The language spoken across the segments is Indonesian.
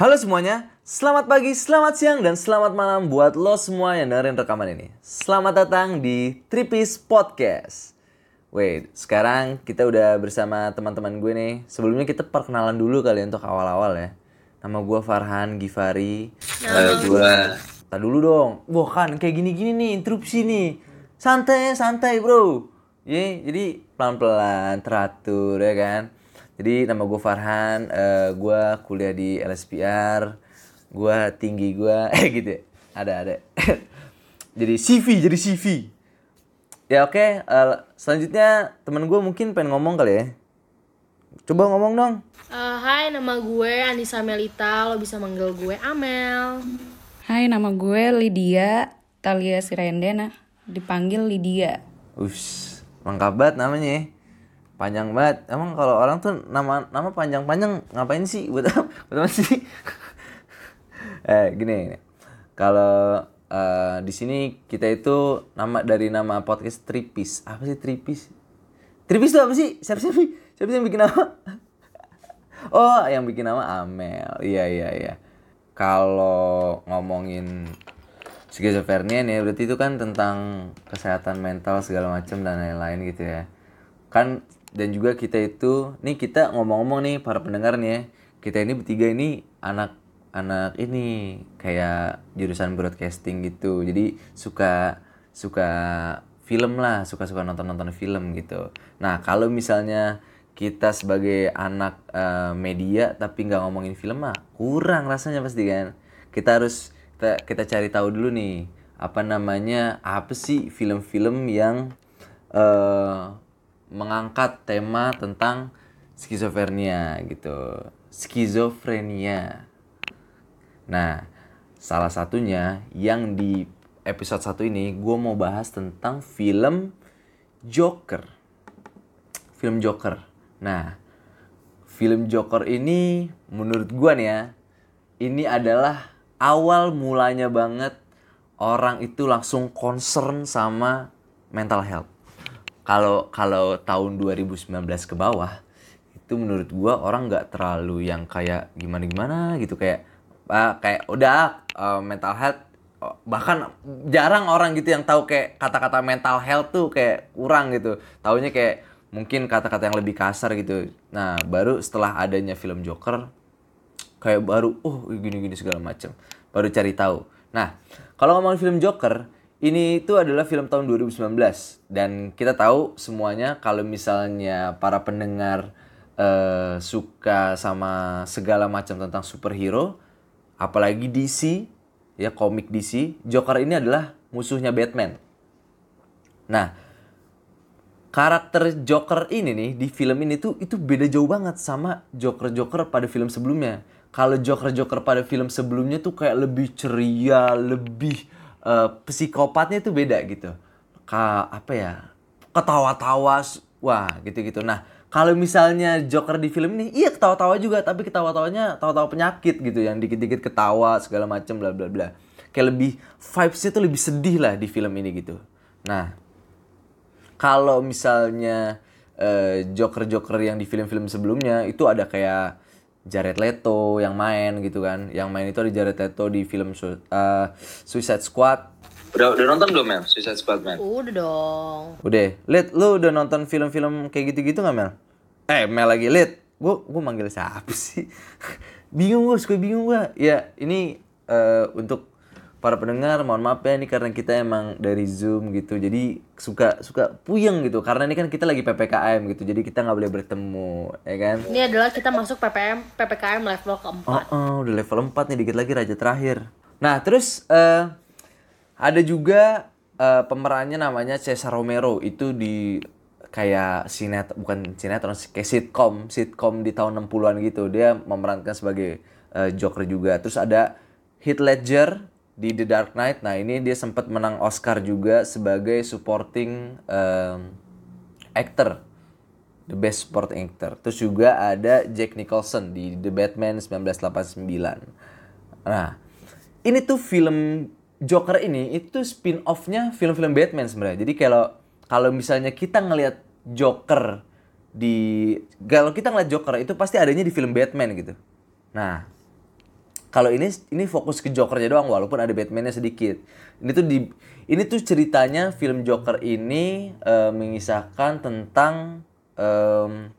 Halo semuanya, selamat pagi, selamat siang, dan selamat malam buat lo semua yang dengerin rekaman ini. Selamat datang di Tripis Podcast. Wait, sekarang kita udah bersama teman-teman gue nih. Sebelumnya kita perkenalan dulu kali ya untuk awal-awal ya. Nama gue Farhan Givari. Halo gue. Tak dulu dong. Wah kan kayak gini-gini nih, interupsi nih. Santai, santai bro. Ye, jadi pelan-pelan, teratur ya kan. Jadi nama gue Farhan, eh, gue kuliah di LSPR, gue tinggi gue, eh gitu ya. Ada, ada. jadi CV, jadi CV. Ya oke, eh, selanjutnya temen gue mungkin pengen ngomong kali ya. Coba ngomong dong. Eh, hai, nama gue Anissa Melita. Lo bisa manggil gue Amel. Hai, nama gue Lydia Talia Sirendena. Dipanggil Lydia. Ush, lengkap banget namanya ya. Panjang banget. Emang kalau orang tuh nama nama panjang-panjang ngapain sih? Buat apa, buat apa sih? eh, gini. Kalau eh, di sini kita itu nama dari nama podcast Tripis. Apa sih Tripis? Tripis itu apa sih? Siapa siapa? Siapa yang bikin nama? oh, yang bikin nama Amel. Iya, iya, iya. Kalau ngomongin skizofrenia nih berarti itu kan tentang kesehatan mental segala macam dan lain-lain gitu ya kan dan juga kita itu nih kita ngomong-ngomong nih para pendengar nih ya. Kita ini bertiga ini anak anak ini kayak jurusan broadcasting gitu. Jadi suka suka film lah suka suka nonton nonton film gitu. Nah kalau misalnya kita sebagai anak eh, media tapi nggak ngomongin film mah kurang rasanya pasti kan. Kita harus kita kita cari tahu dulu nih apa namanya apa sih film-film yang eh mengangkat tema tentang skizofrenia gitu. Skizofrenia. Nah salah satunya yang di episode satu ini gue mau bahas tentang film Joker. Film Joker. Nah film Joker ini menurut gua nih ya ini adalah awal mulanya banget orang itu langsung concern sama mental health. Kalau kalau tahun 2019 ke bawah itu menurut gua orang nggak terlalu yang kayak gimana gimana gitu kayak ah, kayak udah uh, mental health oh, bahkan jarang orang gitu yang tahu kayak kata-kata mental health tuh kayak kurang gitu. Taunya kayak mungkin kata-kata yang lebih kasar gitu. Nah, baru setelah adanya film Joker kayak baru oh gini-gini segala macam baru cari tahu nah kalau ngomongin film Joker ini itu adalah film tahun 2019 dan kita tahu semuanya kalau misalnya para pendengar eh, suka sama segala macam tentang superhero apalagi DC ya komik DC Joker ini adalah musuhnya Batman nah karakter Joker ini nih di film ini tuh itu beda jauh banget sama Joker-Joker pada film sebelumnya. Kalau Joker-Joker pada film sebelumnya tuh kayak lebih ceria, lebih eh, psikopatnya tuh beda gitu. Ka apa ya? Ketawa-tawa, wah gitu-gitu. Nah, kalau misalnya Joker di film ini, iya ketawa-tawa juga, tapi ketawa-tawanya tawa-tawa penyakit gitu, yang dikit-dikit ketawa segala macam bla bla bla. Kayak lebih vibes-nya tuh lebih sedih lah di film ini gitu. Nah, kalau misalnya eh, Joker-Joker yang di film-film sebelumnya itu ada kayak Jared Leto yang main gitu kan. Yang main itu ada Jared Leto di film Su- eh, Suicide Squad. Udah, udah nonton belum Mel? Suicide Squad Mel? Udah dong. Udah, Lid, lu udah nonton film-film kayak gitu-gitu gak Mel? Eh, Mel lagi, Lid. Gue gue manggil siapa sih? bingung gue, suka bingung gue. Ya, ini eh, untuk para pendengar, mohon maaf ya, ini karena kita emang dari Zoom gitu. Jadi suka suka puyeng gitu. Karena ini kan kita lagi PPKM gitu. Jadi kita nggak boleh bertemu, ya kan? Ini adalah kita masuk PPM PPKM level keempat. Oh, oh, udah level 4 nih, dikit lagi raja terakhir. Nah, terus eh, ada juga eh, pemerannya namanya Cesar Romero. Itu di kayak sinet bukan sinetron kayak sitcom, sitcom di tahun 60-an gitu. Dia memerankan sebagai eh, Joker juga. Terus ada Heath Ledger di The Dark Knight. Nah, ini dia sempat menang Oscar juga sebagai supporting em, actor. The Best Supporting Actor. Terus juga ada Jack Nicholson di The Batman 1989. Nah, ini tuh film Joker ini itu spin-off-nya film-film Batman sebenarnya. Jadi kalau kalau misalnya kita ngelihat Joker di kalau kita ngeliat Joker itu pasti adanya di film Batman gitu. Nah, kalau ini ini fokus ke Jokernya doang walaupun ada Batman-nya sedikit. Ini tuh di ini tuh ceritanya film Joker ini eh, mengisahkan tentang em,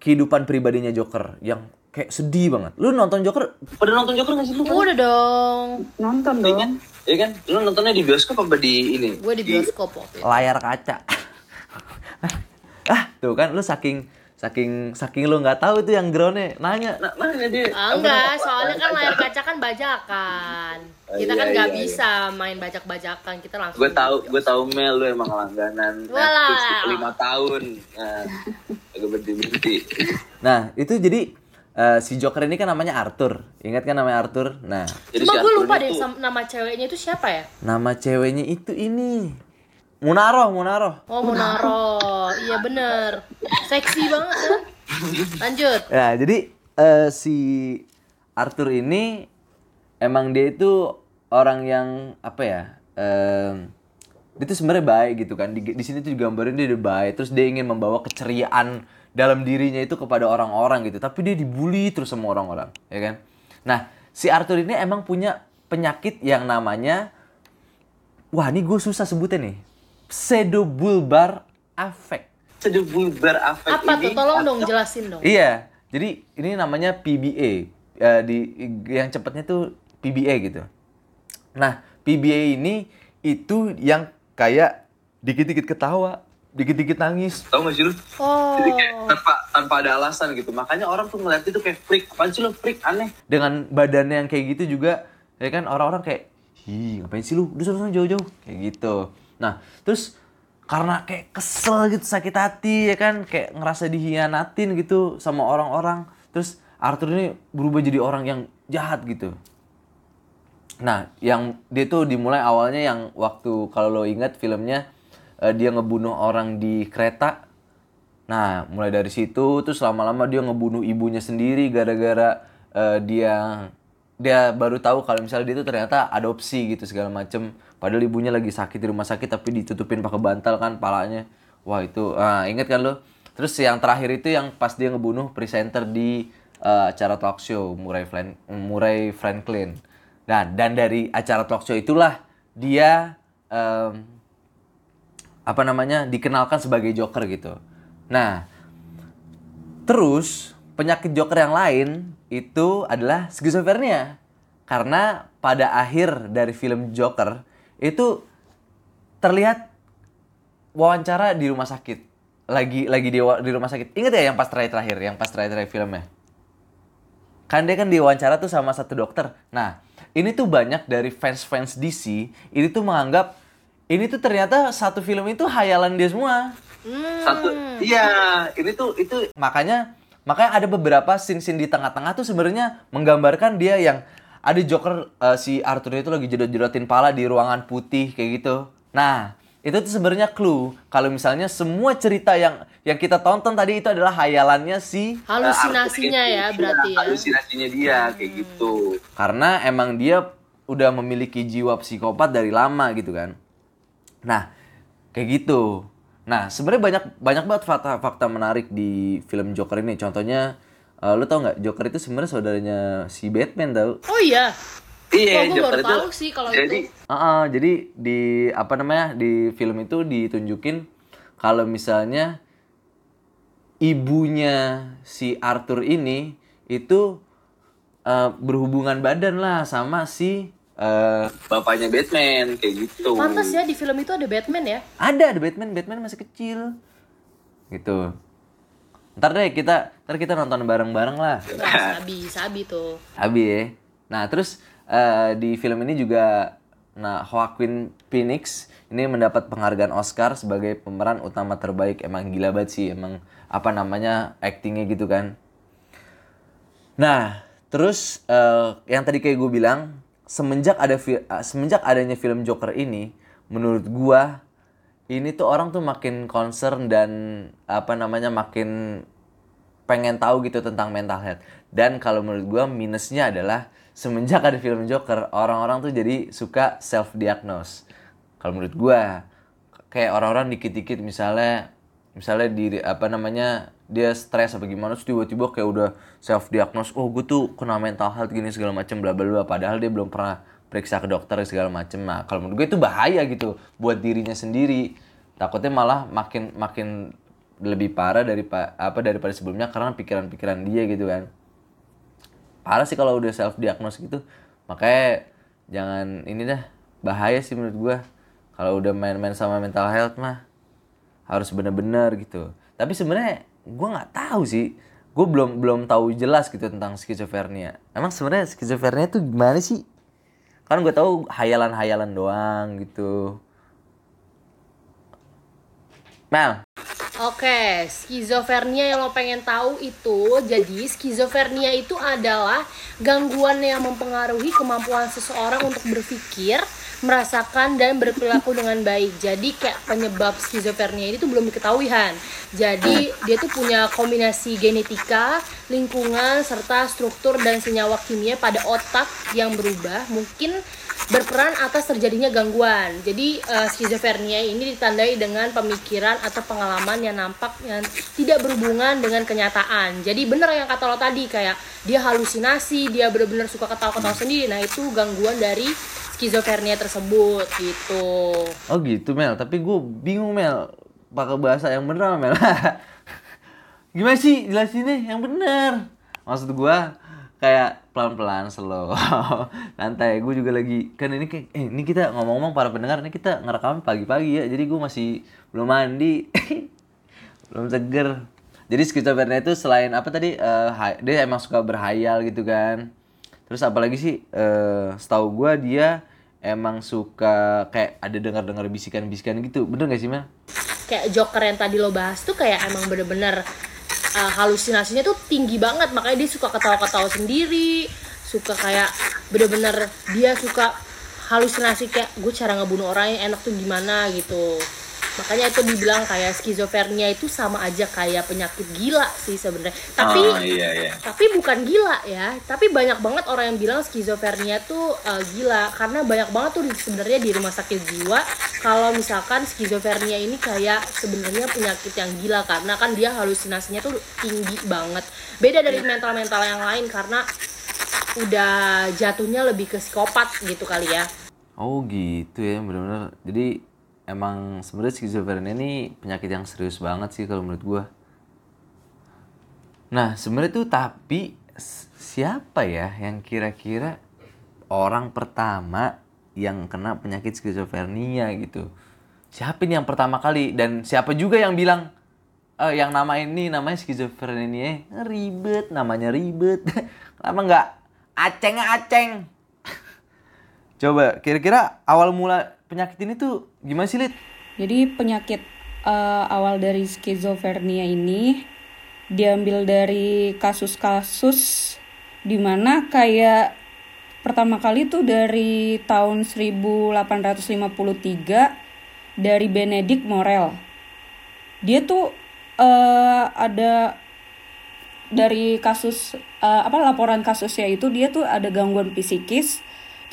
kehidupan pribadinya Joker yang kayak sedih banget. Lu nonton Joker Pada nonton Joker gak sih lu? Udah dong. Nonton Iya dong. kan? Iya kan? Lu nontonnya di bioskop apa di ini? Gue di bioskop waktu itu. layar kaca. ah, tuh kan lu saking saking saking lu nggak tahu itu yang groundnya nanya. Nah, mana dia? Ah, enggak, soalnya kan layar kaca kan bajakan. Kita kan Iya, nggak iya, bisa main bajak-bajakan, kita langsung. Gue tahu, gue tahu Mel lu emang langganan. Netflix lima tahun. Nah, agak berhenti berhenti. Nah, itu jadi eh, si Joker ini kan namanya Arthur. Ingat kan namanya Arthur? Nah, Jadi Cuma si gue lupa deh nama ceweknya itu siapa ya? nama ceweknya itu ini Munaro, Munaro. Oh Munaro, iya bener, seksi banget kan? Lanjut. Ya, jadi eh, si Arthur ini emang dia itu orang yang apa ya? em, dia tuh sebenarnya baik gitu kan. Di, di sini tuh digambarin dia udah baik. Terus dia ingin membawa keceriaan dalam dirinya itu kepada orang-orang gitu. Tapi dia dibully terus sama orang-orang, ya kan? Nah, si Arthur ini emang punya penyakit yang namanya Wah, ini gue susah sebutnya nih. Pseudobulbar affect. Sedih bulbar afek Apa ini tuh? Tolong dong jelasin dong. Iya, jadi ini namanya PBA. Eh, di yang cepatnya tuh PBA gitu. Nah, PBA ini itu yang kayak dikit-dikit ketawa, dikit-dikit nangis. Tahu gak sih lu? Oh, Jadi kayak tanpa tanpa ada alasan gitu. Makanya orang tuh ngeliat itu kayak freak. Apaan sih lu freak aneh? Dengan badannya yang kayak gitu juga, ya kan orang-orang kayak, "Ih, ngapain sih lu? Udah sana jauh-jauh." Kayak gitu. Nah, terus karena kayak kesel gitu, sakit hati ya kan, kayak ngerasa dihianatin gitu sama orang-orang. Terus Arthur ini berubah jadi orang yang jahat gitu. Nah, yang dia tuh dimulai awalnya yang waktu kalau lo ingat filmnya eh, dia ngebunuh orang di kereta. Nah, mulai dari situ terus lama-lama dia ngebunuh ibunya sendiri gara-gara eh, dia dia baru tahu kalau misalnya dia tuh ternyata adopsi gitu segala macem. Padahal ibunya lagi sakit di rumah sakit tapi ditutupin pakai bantal kan palanya. Wah itu, ah, inget kan lo? Terus yang terakhir itu yang pas dia ngebunuh presenter di eh, acara talk show Murray, Flan- Murray Franklin. Nah, dan dari acara talk show itulah dia em, apa namanya dikenalkan sebagai Joker gitu. Nah, terus penyakit Joker yang lain itu adalah skizofrenia. Karena pada akhir dari film Joker itu terlihat wawancara di rumah sakit. Lagi lagi di, di rumah sakit. Ingat ya yang pas terakhir-terakhir, yang pas terakhir-terakhir filmnya? Kan dia kan diwawancara tuh sama satu dokter. Nah, ini tuh banyak dari fans-fans DC, ini tuh menganggap ini tuh ternyata satu film itu hayalan dia semua. Satu. Iya, ini tuh itu Makanya makanya ada beberapa scene-scene di tengah-tengah tuh sebenarnya menggambarkan dia yang ada Joker eh, si Arthur itu lagi jedot-jedotin pala di ruangan putih kayak gitu. Nah, itu tuh sebenarnya clue kalau misalnya semua cerita yang yang kita tonton tadi itu adalah hayalannya si halusinasinya Arthur ya berarti ya. Halusinasinya dia kayak gitu. karena emang dia udah memiliki jiwa psikopat dari lama gitu kan. Nah, kayak gitu. Nah, sebenarnya banyak banyak banget fakta-fakta menarik di film Joker ini. Contohnya, eh, lu tau nggak Joker itu sebenarnya saudaranya si Batman tau? Oh iya. Iya, gua Joker baru itu. tahu sih kalau jadi, itu. Ah, ah, jadi di apa namanya di film itu ditunjukin kalau misalnya ibunya si Arthur ini itu eh, berhubungan badan lah sama si eh, bapaknya Batman kayak gitu. Pantas ya di film itu ada Batman ya. ada ada Batman Batman masih kecil gitu ntar deh kita ntar kita nonton bareng-bareng lah Wah, sabi, sabi tuh. Abi ya. Nah terus eh, di film ini juga nah Joaquin Phoenix ini mendapat penghargaan Oscar sebagai pemeran utama terbaik. Emang gila banget sih emang apa namanya actingnya gitu kan. Nah terus eh, yang tadi kayak gue bilang semenjak ada eh, semenjak adanya film Joker ini menurut gua ini tuh orang tuh makin concern dan apa namanya makin pengen tahu gitu tentang mental health. Dan kalau menurut gua minusnya adalah semenjak ada film Joker, orang-orang tuh jadi suka self diagnose. Kalau menurut gua kayak orang-orang dikit-dikit misalnya misalnya di apa namanya dia stres apa gimana terus tiba-tiba kayak udah self diagnose oh gue tuh kena mental health gini segala macam bla bla bla padahal dia belum pernah periksa ke dokter segala macam nah kalau menurut gue itu bahaya gitu buat dirinya sendiri. Takutnya malah makin makin lebih parah dari apa daripada sebelumnya karena pikiran-pikiran dia gitu kan. Parah sih kalau udah self diagnose gitu. Makanya jangan ini dah bahaya sih menurut gua. Kalau udah main-main sama mental health mah harus bener-bener gitu. Tapi sebenarnya gua nggak tahu sih. Gue belum belum tahu jelas gitu tentang skizofrenia. Emang sebenarnya skizofrenia itu gimana sih? Kan gue tahu hayalan-hayalan doang gitu. Mel. Oke, skizofrenia yang lo pengen tahu itu, jadi skizofrenia itu adalah gangguan yang mempengaruhi kemampuan seseorang untuk berpikir, merasakan dan berperilaku dengan baik. Jadi kayak penyebab skizofrenia ini tuh belum diketahui Han. Jadi dia tuh punya kombinasi genetika, lingkungan serta struktur dan senyawa kimia pada otak yang berubah. Mungkin berperan atas terjadinya gangguan. Jadi uh, skizofrenia ini ditandai dengan pemikiran atau pengalaman yang nampak yang tidak berhubungan dengan kenyataan. Jadi benar yang kata lo tadi kayak dia halusinasi, dia benar-benar suka ketawa-ketawa sendiri. Nah, itu gangguan dari skizofrenia tersebut gitu. Oh gitu Mel, tapi gue bingung Mel. Pakai bahasa yang benar Mel. Gimana sih jelasinnya? Yang benar? Maksud gue kayak pelan-pelan slow. Santai gue juga lagi kan ini kayak eh, ini kita ngomong-ngomong para pendengar ini kita ngerekam pagi-pagi ya. Jadi gue masih belum mandi. Belum seger. Jadi skizofrenia itu selain apa tadi uh, dia emang suka berhayal gitu kan. Terus apalagi sih uh, setahu gue dia emang suka kayak ada dengar-dengar bisikan-bisikan gitu. Bener gak sih Mel? kayak Joker yang tadi lo bahas tuh kayak emang bener-bener uh, halusinasinya tuh tinggi banget. Makanya dia suka ketawa-ketawa sendiri. Suka kayak bener-bener dia suka halusinasi kayak gue cara ngebunuh orang yang enak tuh gimana? gitu makanya itu dibilang kayak skizofrenia itu sama aja kayak penyakit gila sih sebenarnya. Tapi oh, iya, iya. tapi bukan gila ya. Tapi banyak banget orang yang bilang skizofrenia tuh uh, gila. Karena banyak banget tuh sebenarnya di rumah sakit jiwa kalau misalkan skizofrenia ini kayak sebenarnya penyakit yang gila. Karena kan dia halusinasinya tuh tinggi banget. Beda dari mental-mental yang lain karena udah jatuhnya lebih ke psikopat gitu kali ya. Oh gitu ya benar-benar jadi emang sebenarnya skizofrenia ini penyakit yang serius banget sih kalau menurut gue. Nah sebenarnya tuh tapi siapa ya yang kira-kira orang pertama yang kena penyakit skizofrenia gitu? Siapa ini yang pertama kali dan siapa juga yang bilang eh, yang nama ini namanya skizofrenia ribet namanya ribet kenapa nggak aceng aceng coba kira-kira awal mula penyakit ini tuh gimana sih, Lid? Jadi penyakit uh, awal dari skizofrenia ini diambil dari kasus-kasus di mana kayak pertama kali tuh dari tahun 1853 dari Benedict Morel. Dia tuh uh, ada dari kasus uh, apa laporan kasusnya itu dia tuh ada gangguan psikis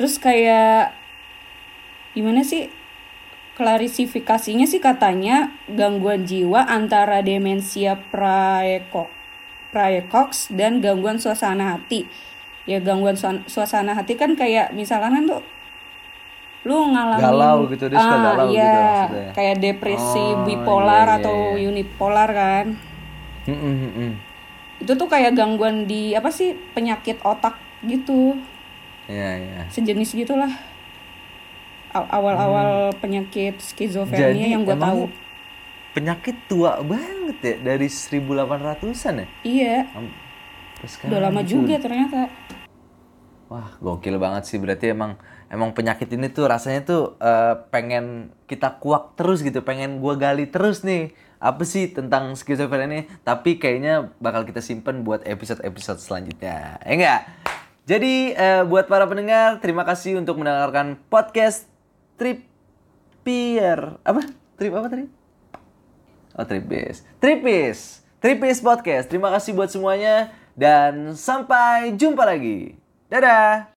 terus kayak gimana sih klarifikasinya sih katanya gangguan jiwa antara demensia praeko praecox dan gangguan suasana hati ya gangguan suasana hati kan kayak misalkan kan tuh lu ngalamin galau gitu dia suka ah, galau iya, gitu maksudnya. kayak depresi Oh, bipolar iya, iya, atau iya. unipolar kan Mm, mm, mm, mm. itu tuh kayak gangguan di apa sih penyakit otak gitu Iya, iya. sejenis gitulah Aw- awal-awal penyakit skizofrenia yang gue Hmm. tahu penyakit tua banget ya dari 1800-an ya? iya udah lama gitu. juga ternyata Wah, gokil banget sih. Berarti emang emang penyakit ini tuh rasanya tuh eh, pengen kita kuak terus gitu, pengen gua gali terus nih. Apa sih tentang skizofrenia ini? Tapi kayaknya bakal kita simpen buat episode-episode selanjutnya. Ya enggak? Jadi eh, buat para pendengar, terima kasih untuk mendengarkan podcast Tripier. Apa? Trip apa tadi? Oh, Tripis. Tripis. Tripis Podcast. Terima kasih buat semuanya dan sampai jumpa lagi. Dadah.